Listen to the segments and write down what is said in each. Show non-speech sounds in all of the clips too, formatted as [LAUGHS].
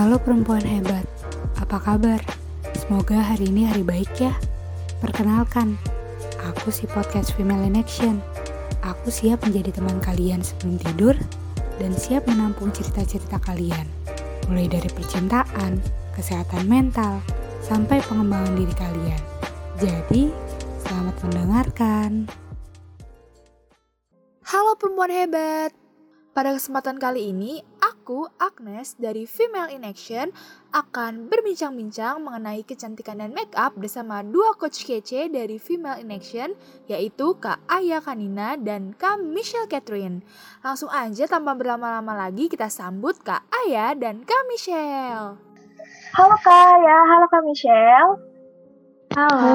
Halo perempuan hebat, apa kabar? Semoga hari ini hari baik ya. Perkenalkan, aku si podcast Female in Action. Aku siap menjadi teman kalian sebelum tidur dan siap menampung cerita-cerita kalian. Mulai dari percintaan, kesehatan mental, sampai pengembangan diri kalian. Jadi, selamat mendengarkan. Halo perempuan hebat. Pada kesempatan kali ini, aku, Agnes, dari Female in Action, akan berbincang-bincang mengenai kecantikan dan make up bersama dua coach kece dari Female in Action, yaitu Kak Aya Kanina dan Kak Michelle Catherine. Langsung aja tanpa berlama-lama lagi, kita sambut Kak Aya dan Kak Michelle. Halo Kak Aya, halo Kak Michelle. Halo.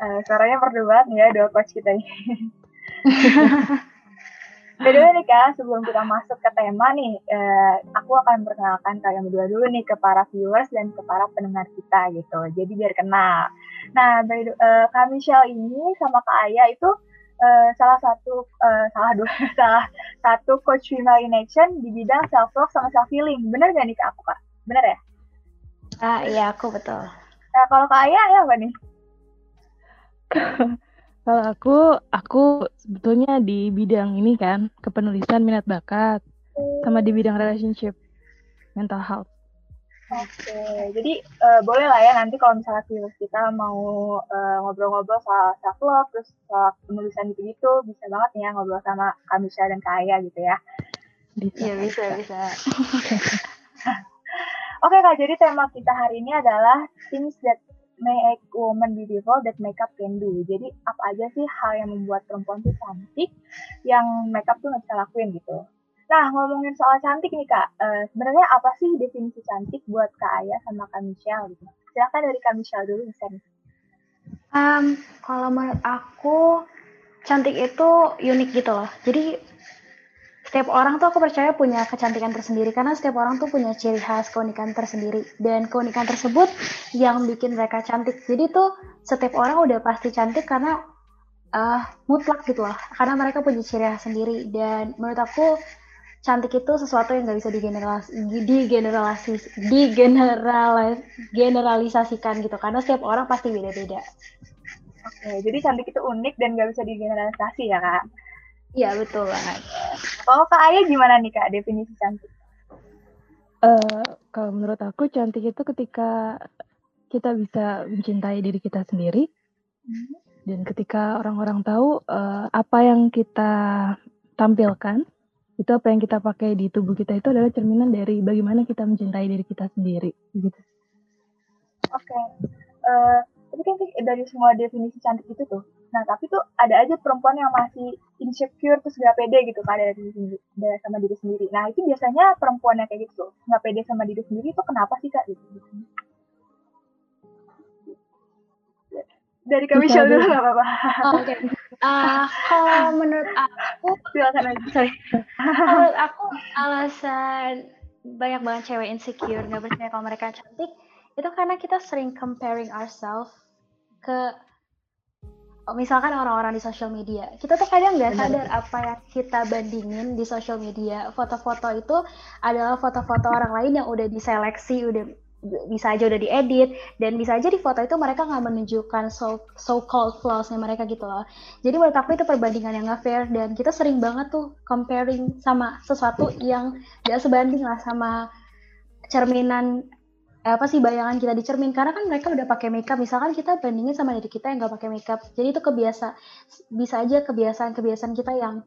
Uh, suaranya merdu banget ya dua coach kita ini. [LAUGHS] By nih Kak, sebelum kita masuk ke tema nih, uh, aku akan perkenalkan kalian berdua dulu nih ke para viewers dan ke para pendengar kita gitu. Jadi biar kenal. Nah, by the, uh, Kak Michelle ini sama Kak Aya itu uh, salah satu uh, salah dua [LAUGHS] salah satu coach female in action di bidang self love sama self healing. Bener gak nih Kak aku Kak? Bener ya? Ah iya aku betul. Nah kalau Kak Aya ya apa nih? [LAUGHS] Kalau aku, aku sebetulnya di bidang ini kan, kepenulisan minat bakat, sama di bidang relationship, mental health. Oke, jadi uh, boleh lah ya nanti kalau misalnya viewers kita mau uh, ngobrol-ngobrol soal self love, terus soal penulisan gitu-gitu, bisa banget ya ngobrol sama Kamisha dan Kaya gitu ya. Bisa. Iya bisa bisa. [LAUGHS] Oke kak, jadi tema kita hari ini adalah things that make woman beautiful that makeup can do. Jadi apa aja sih hal yang membuat perempuan tuh cantik yang makeup tuh nggak bisa lakuin gitu. Nah ngomongin soal cantik nih kak, uh, sebenarnya apa sih definisi cantik buat kak Aya sama kak Michelle gitu? Silahkan dari kak Michelle dulu bisa nih. Um, kalau menurut aku cantik itu unik gitu loh. Jadi setiap orang tuh aku percaya punya kecantikan tersendiri karena setiap orang tuh punya ciri khas keunikan tersendiri. Dan keunikan tersebut yang bikin mereka cantik. Jadi tuh setiap orang udah pasti cantik karena uh, mutlak gitu loh karena mereka punya ciri khas sendiri. Dan menurut aku cantik itu sesuatu yang nggak bisa digeneralis digeneralis digeneralis generalisasikan gitu. Karena setiap orang pasti beda-beda. Oke, jadi cantik itu unik dan nggak bisa digeneralisasi ya kak? Iya betul banget. Kalau Kak Ayah gimana nih Kak definisi cantik? Uh, kalau menurut aku cantik itu ketika kita bisa mencintai diri kita sendiri hmm. dan ketika orang-orang tahu uh, apa yang kita tampilkan itu apa yang kita pakai di tubuh kita itu adalah cerminan dari bagaimana kita mencintai diri kita sendiri gitu. Oke. Okay. Uh, tapi kan dari semua definisi cantik itu tuh Nah, tapi tuh ada aja perempuan yang masih insecure terus gak pede gitu kan dari diri sama diri sendiri. Nah, itu biasanya perempuan yang kayak gitu, gak pede sama diri sendiri itu kenapa sih Kak? Gitu. Dari kami Michelle dulu gak apa-apa. Oh, Oke. Okay. Uh, kalau menurut aku, silakan aja. Sorry. [LAUGHS] menurut aku alasan banyak banget cewek insecure nggak percaya kalau mereka cantik itu karena kita sering comparing ourselves ke misalkan orang-orang di sosial media. Kita tuh kadang nggak sadar apa yang kita bandingin di sosial media. Foto-foto itu adalah foto-foto orang lain yang udah diseleksi udah bisa aja udah diedit dan bisa aja di foto itu mereka nggak menunjukkan so so called flawsnya mereka gitu loh. Jadi menurut aku itu perbandingan yang nggak fair dan kita sering banget tuh comparing sama sesuatu yang gak sebanding lah sama cerminan apa sih bayangan kita di cermin karena kan mereka udah pakai makeup. Misalkan kita bandingin sama diri kita yang nggak pakai makeup. Jadi itu kebiasa bisa aja kebiasaan-kebiasaan kita yang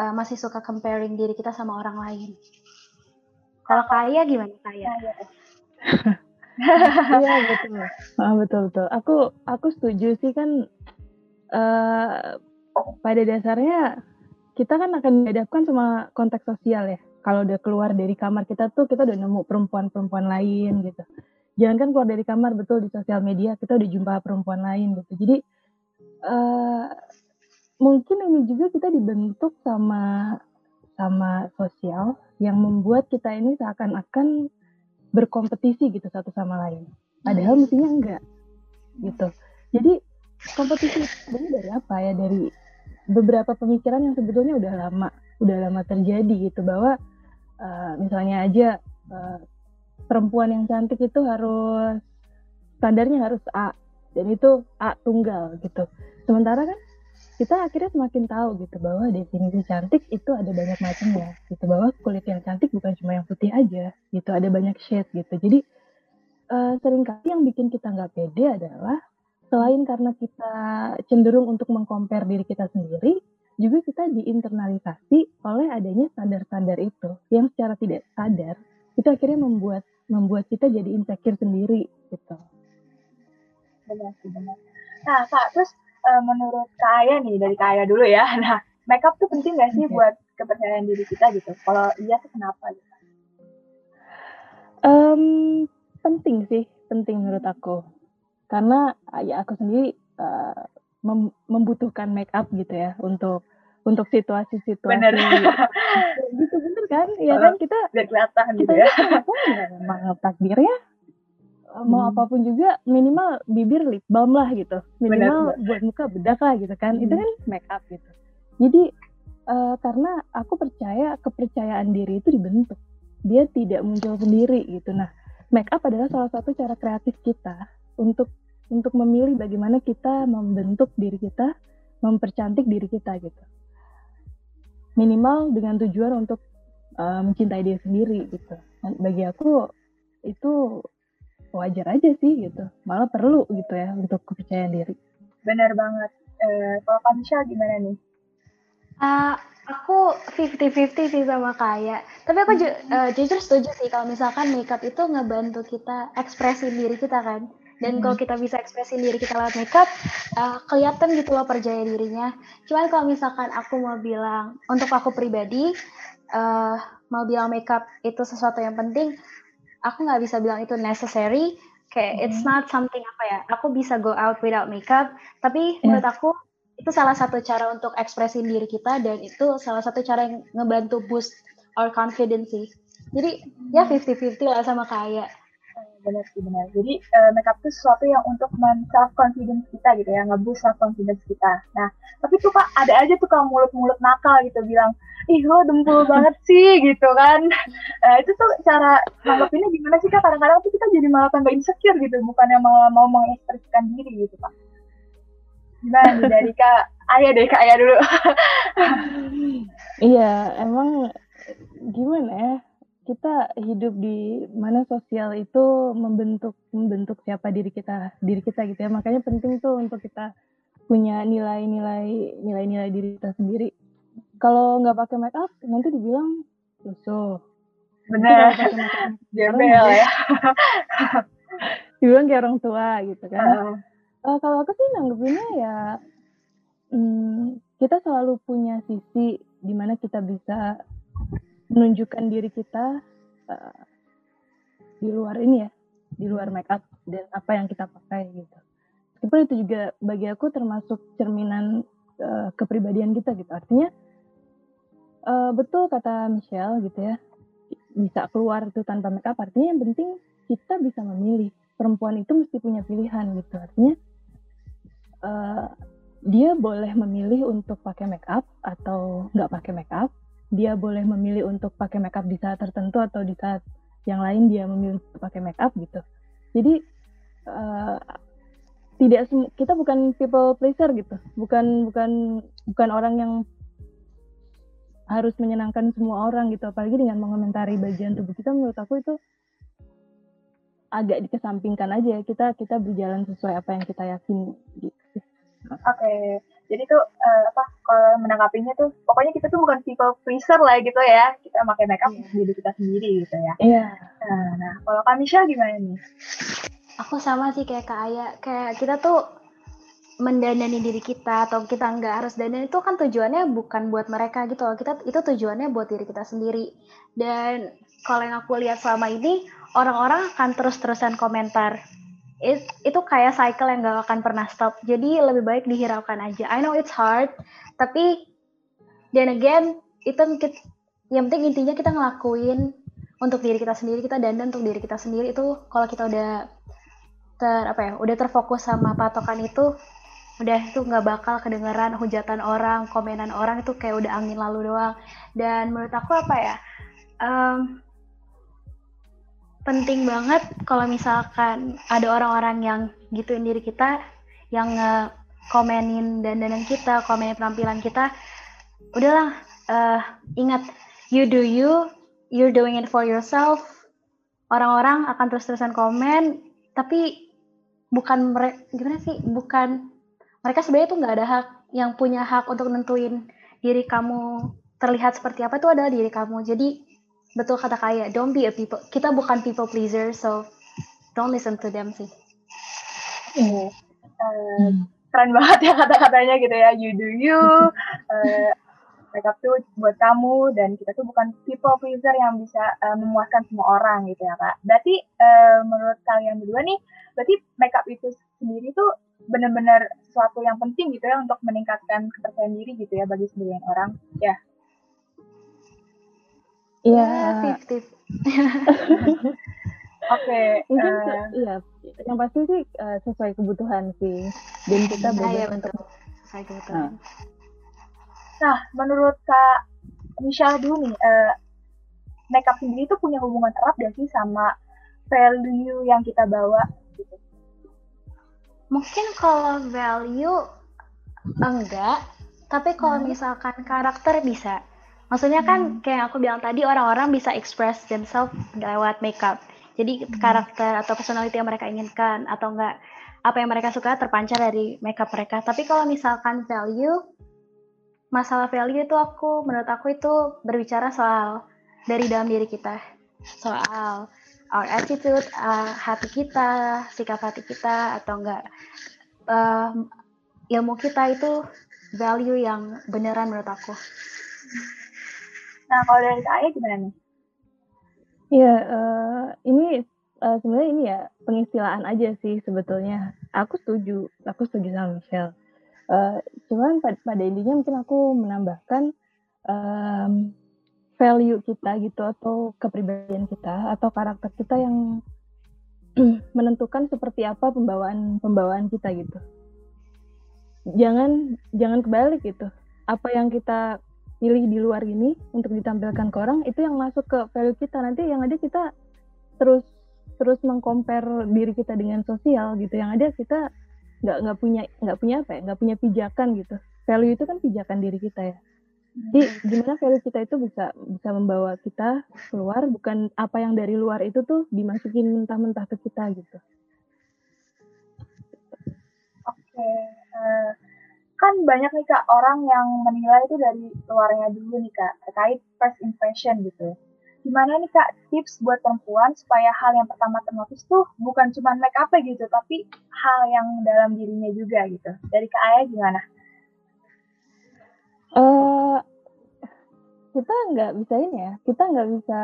uh, masih suka comparing diri kita sama orang lain. Kalau kaya gimana kaya? Iya [LAUGHS] betul. Ah, betul betul. Aku aku setuju sih kan uh, pada dasarnya kita kan akan dihadapkan sama konteks sosial ya kalau udah keluar dari kamar kita tuh kita udah nemu perempuan-perempuan lain gitu. Jangan kan keluar dari kamar betul di sosial media kita udah jumpa perempuan lain gitu. Jadi uh, mungkin ini juga kita dibentuk sama sama sosial yang membuat kita ini seakan-akan berkompetisi gitu satu sama lain. Padahal mestinya enggak gitu. Jadi kompetisi ini dari apa ya? Dari beberapa pemikiran yang sebetulnya udah lama udah lama terjadi gitu bahwa uh, misalnya aja uh, perempuan yang cantik itu harus standarnya harus A dan itu A tunggal gitu. Sementara kan kita akhirnya semakin tahu gitu bahwa definisi cantik itu ada banyak macamnya gitu bahwa kulit yang cantik bukan cuma yang putih aja gitu ada banyak shade gitu jadi uh, sering kali yang bikin kita nggak pede adalah selain karena kita cenderung untuk mengcompare diri kita sendiri juga kita diinternalisasi oleh adanya standar-standar itu yang secara tidak sadar itu akhirnya membuat membuat kita jadi insecure sendiri gitu benar sih benar nah kak terus uh, menurut Kaya nih dari Kaya dulu ya. [LAUGHS] Nah, makeup tuh penting gak sih okay. buat kepercayaan diri kita gitu? Kalau iya tuh kenapa gitu? Um, penting sih, penting menurut aku. Karena ya aku sendiri uh, mem membutuhkan makeup gitu ya untuk untuk situasi-situasi bener. gitu bener kan? Iya kan kita [LAUGHS] biar kelihatan gitu ya. ya memang [LAUGHS] takdirnya mau hmm. apa pun juga minimal bibir lip balm lah gitu minimal benar, buat muka bedak lah gitu kan hmm. itu kan make up gitu jadi uh, karena aku percaya kepercayaan diri itu dibentuk dia tidak muncul sendiri gitu nah make up adalah salah satu cara kreatif kita untuk untuk memilih bagaimana kita membentuk diri kita mempercantik diri kita gitu. Minimal dengan tujuan untuk uh, mencintai diri sendiri gitu. Dan bagi aku itu wajar aja sih gitu. Malah perlu gitu ya untuk kepercayaan diri. Benar banget. Uh, kalau Kamisha gimana nih? Uh, aku 50-50 sih sama Kaya. Tapi aku ju uh, jujur setuju sih kalau misalkan makeup itu ngebantu kita ekspresi diri kita kan dan hmm. kalau kita bisa ekspresi diri kita lewat makeup uh, kelihatan gitu loh percaya dirinya cuman kalau misalkan aku mau bilang untuk aku pribadi uh, mau bilang makeup itu sesuatu yang penting aku nggak bisa bilang itu necessary kayak hmm. it's not something apa ya aku bisa go out without makeup tapi yeah. menurut aku itu salah satu cara untuk ekspresi diri kita dan itu salah satu cara yang ngebantu boost our confidence sih jadi ya 50-50 lah sama kayak benar sih benar. Jadi uh, makeup itu sesuatu yang untuk men self confidence kita gitu ya ngeboost self confidence kita. Nah tapi tuh kak ada aja tuh kalau mulut-mulut nakal gitu bilang ih lo dempul [LAUGHS] banget sih gitu kan. Nah, itu tuh cara ini gimana sih kak? Kadang-kadang tuh kita jadi malah tambah insecure gitu bukannya malah mau mengekspresikan diri gitu pak gimana nih dari kak ayah deh kak ayah dulu. [LAUGHS] Iya emang gimana ya kita hidup di mana sosial itu membentuk membentuk siapa diri kita diri kita gitu ya makanya penting tuh untuk kita punya nilai-nilai nilai-nilai diri kita sendiri kalau nggak pakai make up nanti dibilang lusuh. Benar. [LAUGHS] Gembel ya. [LAUGHS] dibilang kayak orang tua gitu kan. Uh. Uh, kalau aku sih nanggepinnya ya hmm, kita selalu punya sisi di mana kita bisa menunjukkan diri kita uh, di luar ini ya, di luar make up dan apa yang kita pakai gitu. Meskipun itu juga bagi aku termasuk cerminan uh, kepribadian kita gitu. Artinya uh, betul kata Michelle gitu ya bisa keluar itu tanpa make up artinya yang penting kita bisa memilih perempuan itu mesti punya pilihan gitu artinya uh, dia boleh memilih untuk pakai make up atau nggak pakai make up dia boleh memilih untuk pakai make up di saat tertentu atau di saat yang lain dia memilih untuk pakai make up gitu. Jadi uh, tidak kita bukan people pleaser gitu. Bukan bukan bukan orang yang harus menyenangkan semua orang gitu. Apalagi dengan mengomentari bagian tubuh kita menurut aku itu agak dikesampingkan aja kita kita berjalan sesuai apa yang kita yakin gitu. Oke, okay. Jadi tuh uh, apa kalau menanggapinya tuh pokoknya kita tuh bukan people pleaser lah gitu ya. Kita pakai makeup yeah. diri kita sendiri gitu ya. Iya. Yeah. Nah, nah kalau Kamisha gimana nih? Aku sama sih kayak Kak Aya, kayak kita tuh mendandani diri kita atau kita nggak harus dandan itu kan tujuannya bukan buat mereka gitu loh. Kita itu tujuannya buat diri kita sendiri. Dan kalau yang aku lihat selama ini orang-orang akan terus-terusan komentar. It, itu kayak cycle yang gak akan pernah stop. Jadi lebih baik dihiraukan aja. I know it's hard, tapi then again itu yang penting intinya kita ngelakuin untuk diri kita sendiri, kita dandan untuk diri kita sendiri itu kalau kita udah ter apa ya, udah terfokus sama patokan itu udah itu nggak bakal kedengeran hujatan orang komenan orang itu kayak udah angin lalu doang dan menurut aku apa ya um, penting banget kalau misalkan ada orang-orang yang gituin diri kita, yang nge komenin dandanan kita, komenin penampilan kita, udahlah uh, ingat you do you, you're doing it for yourself. Orang-orang akan terus-terusan komen, tapi bukan mereka gimana sih? Bukan mereka sebenarnya tuh nggak ada hak yang punya hak untuk nentuin diri kamu terlihat seperti apa itu adalah diri kamu. Jadi betul kata kaya, don't be a people. Kita bukan people pleaser, so don't listen to them sih. Uh, hmm. Keren banget ya kata-katanya gitu ya. You do you. [LAUGHS] Uh, makeup tuh buat kamu dan kita tuh bukan people pleaser yang bisa uh, memuaskan semua orang gitu ya kak. Berarti uh, menurut kalian berdua nih, berarti makeup itu sendiri tuh benar-benar sesuatu yang penting gitu ya untuk meningkatkan kepercayaan diri gitu ya bagi sebagian orang. Ya, Iya. Tip [LAUGHS] Oke. uh, iya. Yang pasti sih uh, sesuai kebutuhan sih. Dan kita belajar iya, untuk sesuai kebutuhan. Nah. nah, menurut Kak Michelle dulu nih, uh, makeup sendiri itu punya hubungan erat gak sih sama value yang kita bawa gitu? Mungkin kalau value enggak, tapi kalau hmm. misalkan karakter bisa. Maksudnya kan hmm. kayak aku bilang tadi orang-orang bisa express themselves lewat makeup. Jadi hmm. karakter atau personality yang mereka inginkan atau enggak apa yang mereka suka terpancar dari makeup mereka. Tapi kalau misalkan value, masalah value itu aku menurut aku itu berbicara soal dari dalam diri kita, soal our attitude, uh, hati kita, sikap hati kita atau enggak uh, ilmu kita itu value yang beneran menurut aku. Nah, kalau dari saya gimana nih? Iya, uh, ini uh, sebenarnya ini ya pengistilaan aja sih sebetulnya. Aku setuju, aku setuju sama Michelle. Uh, cuman pada, pada intinya mungkin aku menambahkan um, value kita gitu atau kepribadian kita atau karakter kita yang [CLEARS THROAT] menentukan seperti apa pembawaan pembawaan kita gitu. Jangan jangan kebalik gitu. Apa yang kita pilih di luar ini untuk ditampilkan ke orang itu yang masuk ke value kita. Nanti yang ada kita terus terus mengcompare diri kita dengan sosial gitu. Yang ada kita nggak nggak punya nggak punya apa ya? Nggak punya pijakan gitu. Value itu kan pijakan diri kita ya. Jadi gimana value kita itu bisa bisa membawa kita keluar bukan apa yang dari luar itu tuh dimasukin mentah-mentah ke kita gitu. Oke okay. uh, eh, kan banyak nih kak orang yang menilai itu dari luarnya dulu nih kak terkait first impression gitu. Gimana nih kak tips buat perempuan supaya hal yang pertama ternotis tuh bukan cuma make up gitu tapi hal yang dalam dirinya juga gitu. Dari kak Ayah gimana? Uh, kita nggak bisa ini ya, kita nggak bisa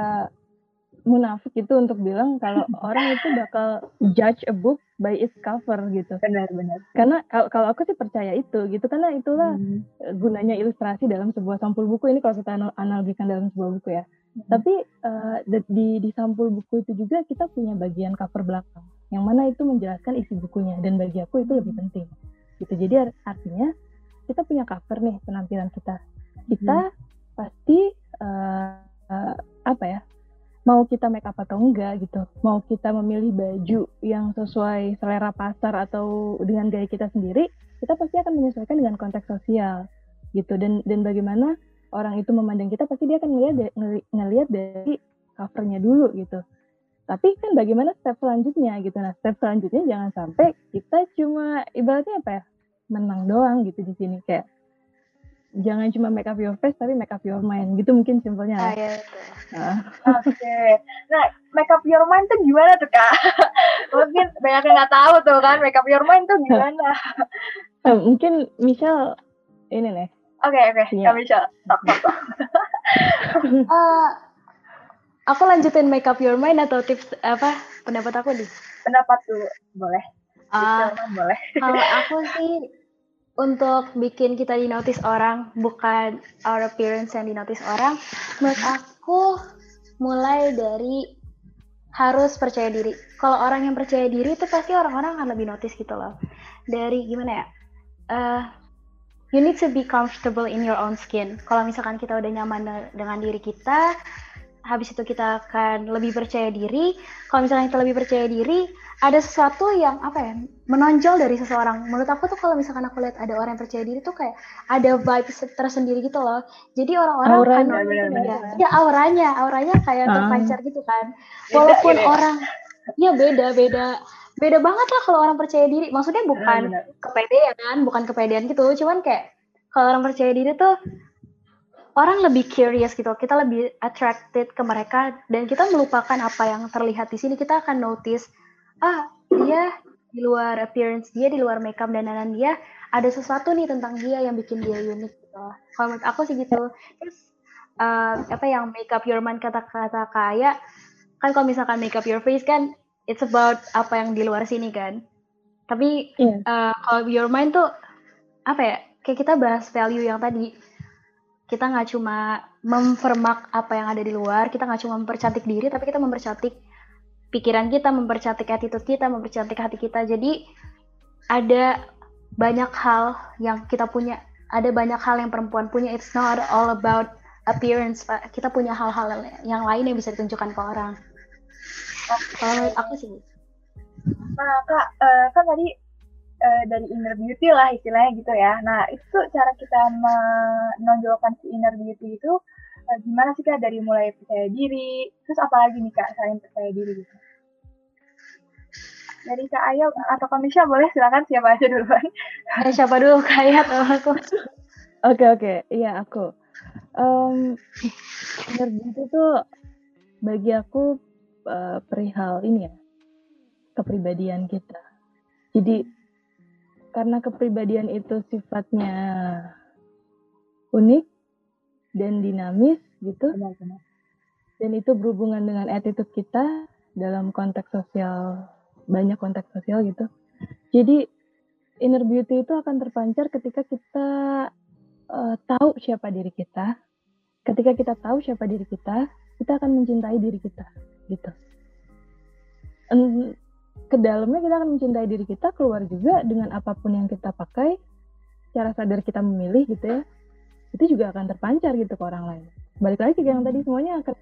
munafik itu untuk bilang kalau [LAUGHS] orang itu bakal judge a book by its cover gitu. Benar-benar. Karena kalau kalau aku sih percaya itu gitu karena itulah hmm. gunanya ilustrasi dalam sebuah sampul buku ini kalau kita analogikan dalam sebuah buku ya. Hmm. Tapi uh, di di sampul buku itu juga kita punya bagian cover belakang yang mana itu menjelaskan isi bukunya dan bagi aku itu lebih penting. Gitu. Jadi artinya kita punya cover nih penampilan kita. Kita hmm. pasti uh, uh, apa ya? Mau kita make up atau enggak gitu. Mau kita memilih baju yang sesuai selera pasar atau dengan gaya kita sendiri kita pasti akan menyesuaikan dengan konteks sosial gitu. Dan dan bagaimana orang itu memandang kita pasti dia akan ngelihat ngelihat dari covernya dulu gitu. Tapi kan bagaimana step selanjutnya gitu. Nah step selanjutnya jangan sampai kita cuma ibaratnya apa ya menang doang gitu di sini. Kayak jangan cuma make up your face tapi make up your mind. Gitu mungkin simpelnya. Ah, ya, uh. oke. Okay. nah make up your mind tuh gimana tuh kak? [LAUGHS] Mungkin banyak yang nggak tahu tuh kan make up your mind tuh gimana? Uh, [LAUGHS] mungkin Michelle ini nih. Oke okay, oke. Okay. kak Michelle tok tok uh, aku lanjutin make up your mind atau tips apa pendapat aku nih? Pendapat tuh boleh. Uh, boleh. Kalau aku sih untuk bikin kita dinotis orang, bukan our appearance yang dinotis orang, menurut aku mulai dari harus percaya diri. Kalau orang yang percaya diri itu pasti orang-orang akan lebih notice gitu loh. Dari gimana ya? Uh, you need to be comfortable in your own skin. Kalau misalkan kita udah nyaman dengan diri kita, habis itu kita akan lebih percaya diri. Kalau misalnya kita lebih percaya diri, ada sesuatu yang apa ya menonjol dari seseorang. Menurut aku tuh kalau misalkan aku lihat ada orang yang percaya diri tuh kayak ada vibes tersendiri gitu loh. Jadi orang-orang Auranya, kan ya, ya auranya, auranya kayak Ah. terpancar gitu kan. Walaupun orang ya beda beda beda banget lah kalau orang percaya diri. Maksudnya bukan kepedean, bukan kepedean gitu. Cuman kayak kalau orang percaya diri tuh orang lebih curious gitu. Kita lebih attracted ke mereka dan kita melupakan apa yang terlihat di sini. Kita akan notice, ah dia di luar appearance dia, di luar makeup dan dandan dia, ada sesuatu nih tentang dia yang bikin dia unik gitu. Kalau menurut aku sih gitu. Terus eh, apa yang make up your mind kata-kata kaya kan kalau misalkan make up your face kan it's about apa yang di luar sini kan. Tapi Iya. eh, kalau your mind tuh apa ya? Kayak kita bahas value yang tadi. Kita nggak cuma mempermak apa yang ada di luar, kita nggak cuma mempercantik diri, tapi kita mempercantik pikiran kita, mempercantik attitude kita, mempercantik hati kita. Jadi ada banyak hal yang kita punya, ada banyak hal yang perempuan punya. It's not all about appearance, Pak. Kita punya hal-hal yang lain yang bisa ditunjukkan ke orang. Kalau aku sih. Nah, Kak, eh, kan tadi eh, dari inner beauty lah istilahnya gitu ya. Nah, itu cara kita menonjolkan si inner beauty itu eh, gimana sih Kak dari mulai percaya diri, terus apa lagi nih Kak selain percaya diri gitu? Dari Kak Ayo atau Kak Misha boleh silakan siapa aja duluan. Eh, siapa dulu kayak atau aku? Oke oke, iya aku. Em inner beauty itu bagi aku eh, perihal ini ya kepribadian kita. Jadi karena kepribadian itu sifatnya unik dan dinamis gitu, Benar-benar. dan itu berhubungan dengan attitude kita dalam konteks sosial banyak konteks sosial gitu. Jadi inner beauty itu akan terpancar ketika kita eh, tahu siapa diri kita. Ketika kita tahu siapa diri kita, kita akan mencintai diri kita gitu. Ke dalamnya kita akan mencintai diri kita, keluar juga dengan apa pun yang kita pakai, secara sadar kita memilih gitu ya. Itu juga akan terpancar gitu ke orang lain. Balik lagi ke yang tadi semuanya akan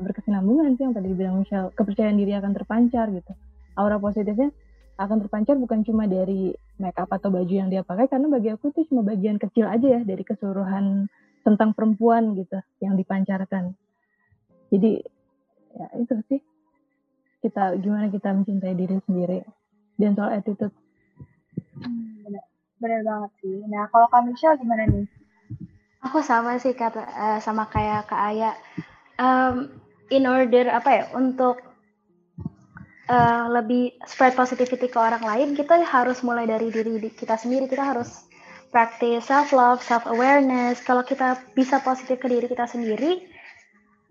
berkesinambungan sih yang tadi dibilang Michelle kepercayaan diri akan terpancar gitu aura positifnya akan terpancar bukan cuma dari make up atau baju yang dia pakai karena bagi aku itu cuma bagian kecil aja ya dari keseluruhan tentang perempuan gitu yang dipancarkan jadi ya itu sih kita gimana kita mencintai diri sendiri dan soal attitude Hmm, benar. Benar banget sih. Nah, kalau Kak Misha gimana nih? Aku sama sih kata eh, sama kayak Kak Aya. Em, in order apa ya untuk eh, lebih spread positivity ke orang lain, kita harus mulai dari diri di- kita sendiri. Kita harus practice self love, self awareness. Kalau kita bisa positif ke diri kita sendiri,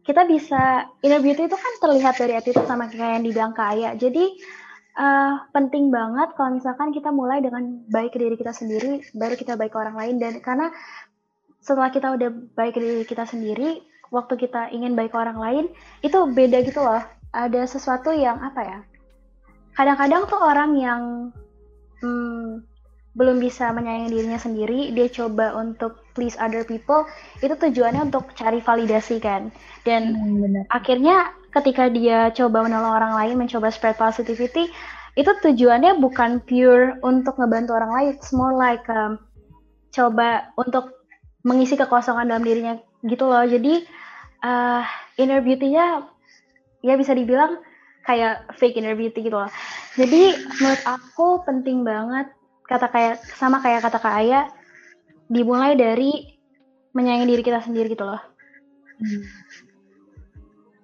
kita bisa inner beauty itu kan terlihat dari attitude sama kayak yang dibilang Kak Aya. Jadi eh, penting banget kalau misalkan kita mulai dengan baik ke diri kita sendiri, baru kita baik ke orang lain dan karena setelah kita udah baik ke diri kita sendiri, waktu kita ingin baik ke orang lain, itu beda gitu loh. Ada sesuatu yang apa ya? Kadang-kadang tuh orang yang hmm, belum bisa menyayangi dirinya sendiri, dia coba untuk please other people, itu tujuannya untuk cari validasi kan. Dan Hmm, benar. akhirnya ketika dia coba menolong orang lain, mencoba spread positivity, itu tujuannya bukan pure untuk ngebantu orang lain, it's more like um, coba untuk mengisi kekosongan dalam dirinya gitu loh. Jadi uh, inner beauty-nya ya bisa dibilang kayak fake inner beauty gitu loh. Jadi menurut aku penting banget kata kayak sama kayak kata Kak Aya dimulai dari menyayangi diri kita sendiri gitu loh. Hmm.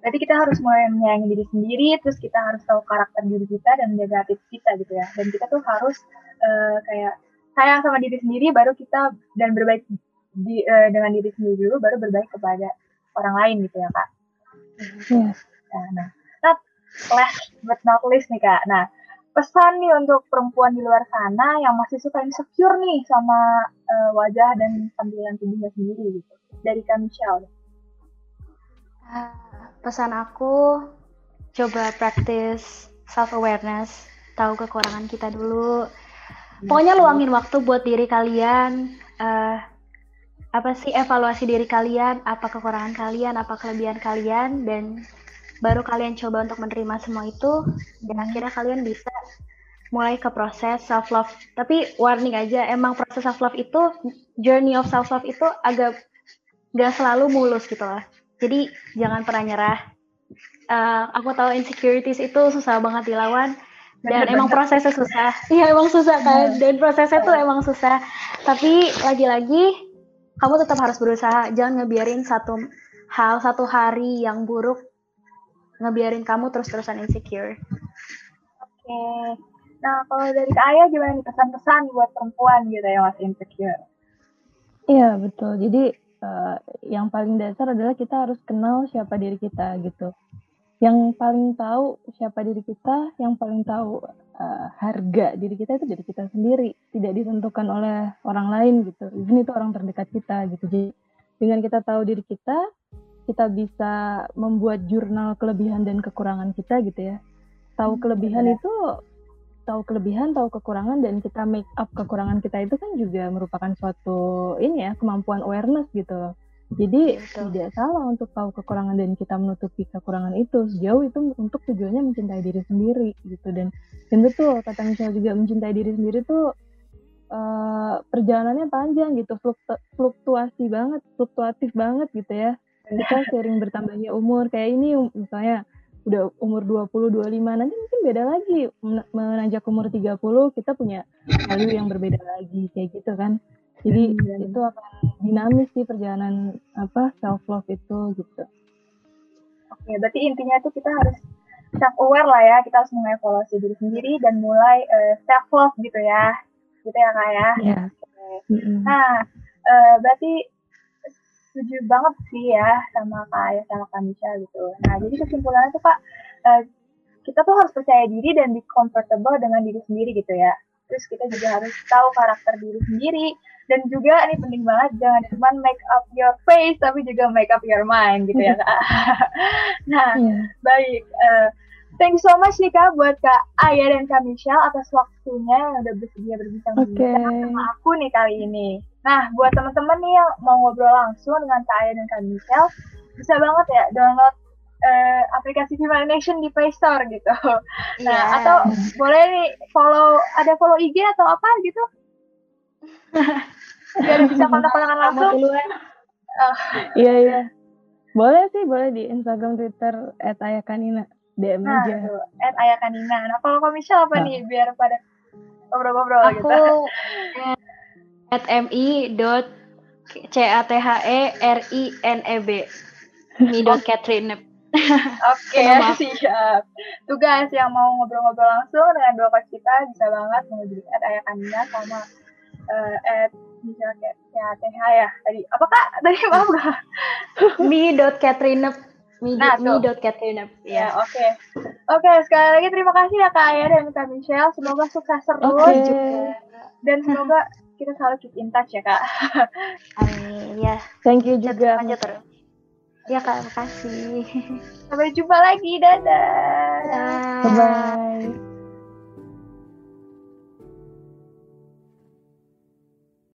Berarti kita harus mulai menyayangi diri sendiri, terus kita harus tahu karakter diri kita dan menjaga hati kita gitu ya. Dan kita tuh harus eh, kayak sayang sama diri sendiri, baru kita dan berbaik di, eh, dengan diri sendiri dulu, baru berbaik kepada orang lain gitu ya kak. Yes. Nah, nah, nah last but not least nih kak. Nah, pesan nih untuk perempuan di luar sana yang masih suka insecure nih sama eh, wajah dan tampilan tubuhnya sendiri gitu. Dari kak Michelle. Ah, pesan aku coba practice self awareness, tahu kekurangan kita dulu. Pokoknya luangin waktu buat diri kalian. eh, apa sih evaluasi diri kalian, apa kekurangan kalian, apa kelebihan kalian, dan baru kalian coba untuk menerima semua itu, dan akhirnya kalian bisa mulai ke proses self love. Tapi warning aja, emang proses self love itu, journey of self love itu agak gak selalu mulus gitu lah. Jadi jangan pernah nyerah. Uh, aku tahu insecurities itu susah banget dilawan, dan emang prosesnya susah [LAUGHS] iya emang susah kan dan prosesnya tuh emang susah tapi lagi-lagi kamu tetap harus berusaha jangan ngebiarin satu hal satu hari yang buruk ngebiarin kamu terus-terusan insecure. Oke. Nah kalau dari Kak Ayah gimana nih pesan-pesan buat perempuan gitu yang masih insecure? Iya betul. Jadi uh, yang paling dasar adalah kita harus kenal siapa diri kita gitu. Yang paling tahu siapa diri kita, yang paling tahu uh, harga diri kita itu diri kita sendiri, tidak ditentukan oleh orang lain gitu. Ini itu orang terdekat kita gitu. Jadi dengan kita tahu diri kita, kita bisa membuat jurnal kelebihan dan kekurangan kita gitu ya. Tahu hmm, kelebihan ya. itu tahu kelebihan, tahu kekurangan dan kita make up kekurangan kita itu kan juga merupakan suatu ini ya kemampuan awareness gitu. Jadi Betul. tidak salah untuk tahu kekurangan dan kita menutupi kekurangan itu sejauh itu untuk tujuannya mencintai diri sendiri gitu dan dan betul kata Michelle juga mencintai diri sendiri tuh uh, perjalanannya panjang gitu fluktu fluktuasi banget fluktuatif banget gitu ya kita sering bertambahnya umur kayak ini misalnya udah umur 20 25 nanti mungkin beda lagi menanjak umur 30 kita punya value yang berbeda lagi kayak gitu kan jadi hmm. itu akan dinamis sih perjalanan apa self love itu gitu. Oke, berarti intinya itu kita harus self aware lah ya, kita harus mengevaluasi diri sendiri dan mulai uh, self love gitu ya, gitu ya kak ya. Yeah. Okay. Mm-hmm. Nah, uh, berarti setuju banget sih ya sama kak Ayah sama kak Misha gitu. Nah, jadi kesimpulannya tuh kak, uh, kita tuh harus percaya diri dan be comfortable dengan diri sendiri gitu ya. Terus kita juga harus tahu karakter diri sendiri, dan juga ini penting banget jangan cuma make up your face tapi juga make up your mind gitu ya kak. [LAUGHS] nah yeah. baik, uh, thank you so much nih kak buat kak Aya dan kak Michelle atas waktunya yang udah bersedia berbincang-bincang okay. sama aku nih kali ini. Nah buat teman-teman nih yang mau ngobrol langsung dengan kak Aya dan kak Michelle bisa banget ya download uh, aplikasi Female Nation di Play Store gitu. [LAUGHS] Nah, yeah. atau boleh nih follow ada follow IG atau apa gitu? biar bisa kontak-kontakan langsung uh. iya iya boleh sih boleh di Instagram Twitter @ayakanina DM nah, aja at ayakanina nah kalau komisi apa nah. nih biar pada ngobrol-ngobrol gitu aku [LAUGHS] at mi dot c a t h e r i n e b. Mi dot Catherine. [LAUGHS] Oke, okay, [LAUGHS] siap. Tugas yang mau ngobrol-ngobrol langsung dengan dua coach kita bisa banget menghubungi at ayakanina sama uh, at ya TH ya. Tadi apa kak? Tadi maaf gak [LAUGHS] mi dot Catherine. Mi nah, mi dot Catherine. Ya oke. Okay. oke okay, sekali lagi terima kasih ya kak Aya dan kak Michelle. Semoga sukses terus okay. juga. Dan semoga kita selalu keep in touch ya kak. [LAUGHS] Amin ya thank you juga. lanjut terus. Ya kak makasih. Sampai jumpa lagi dadah. Bye bye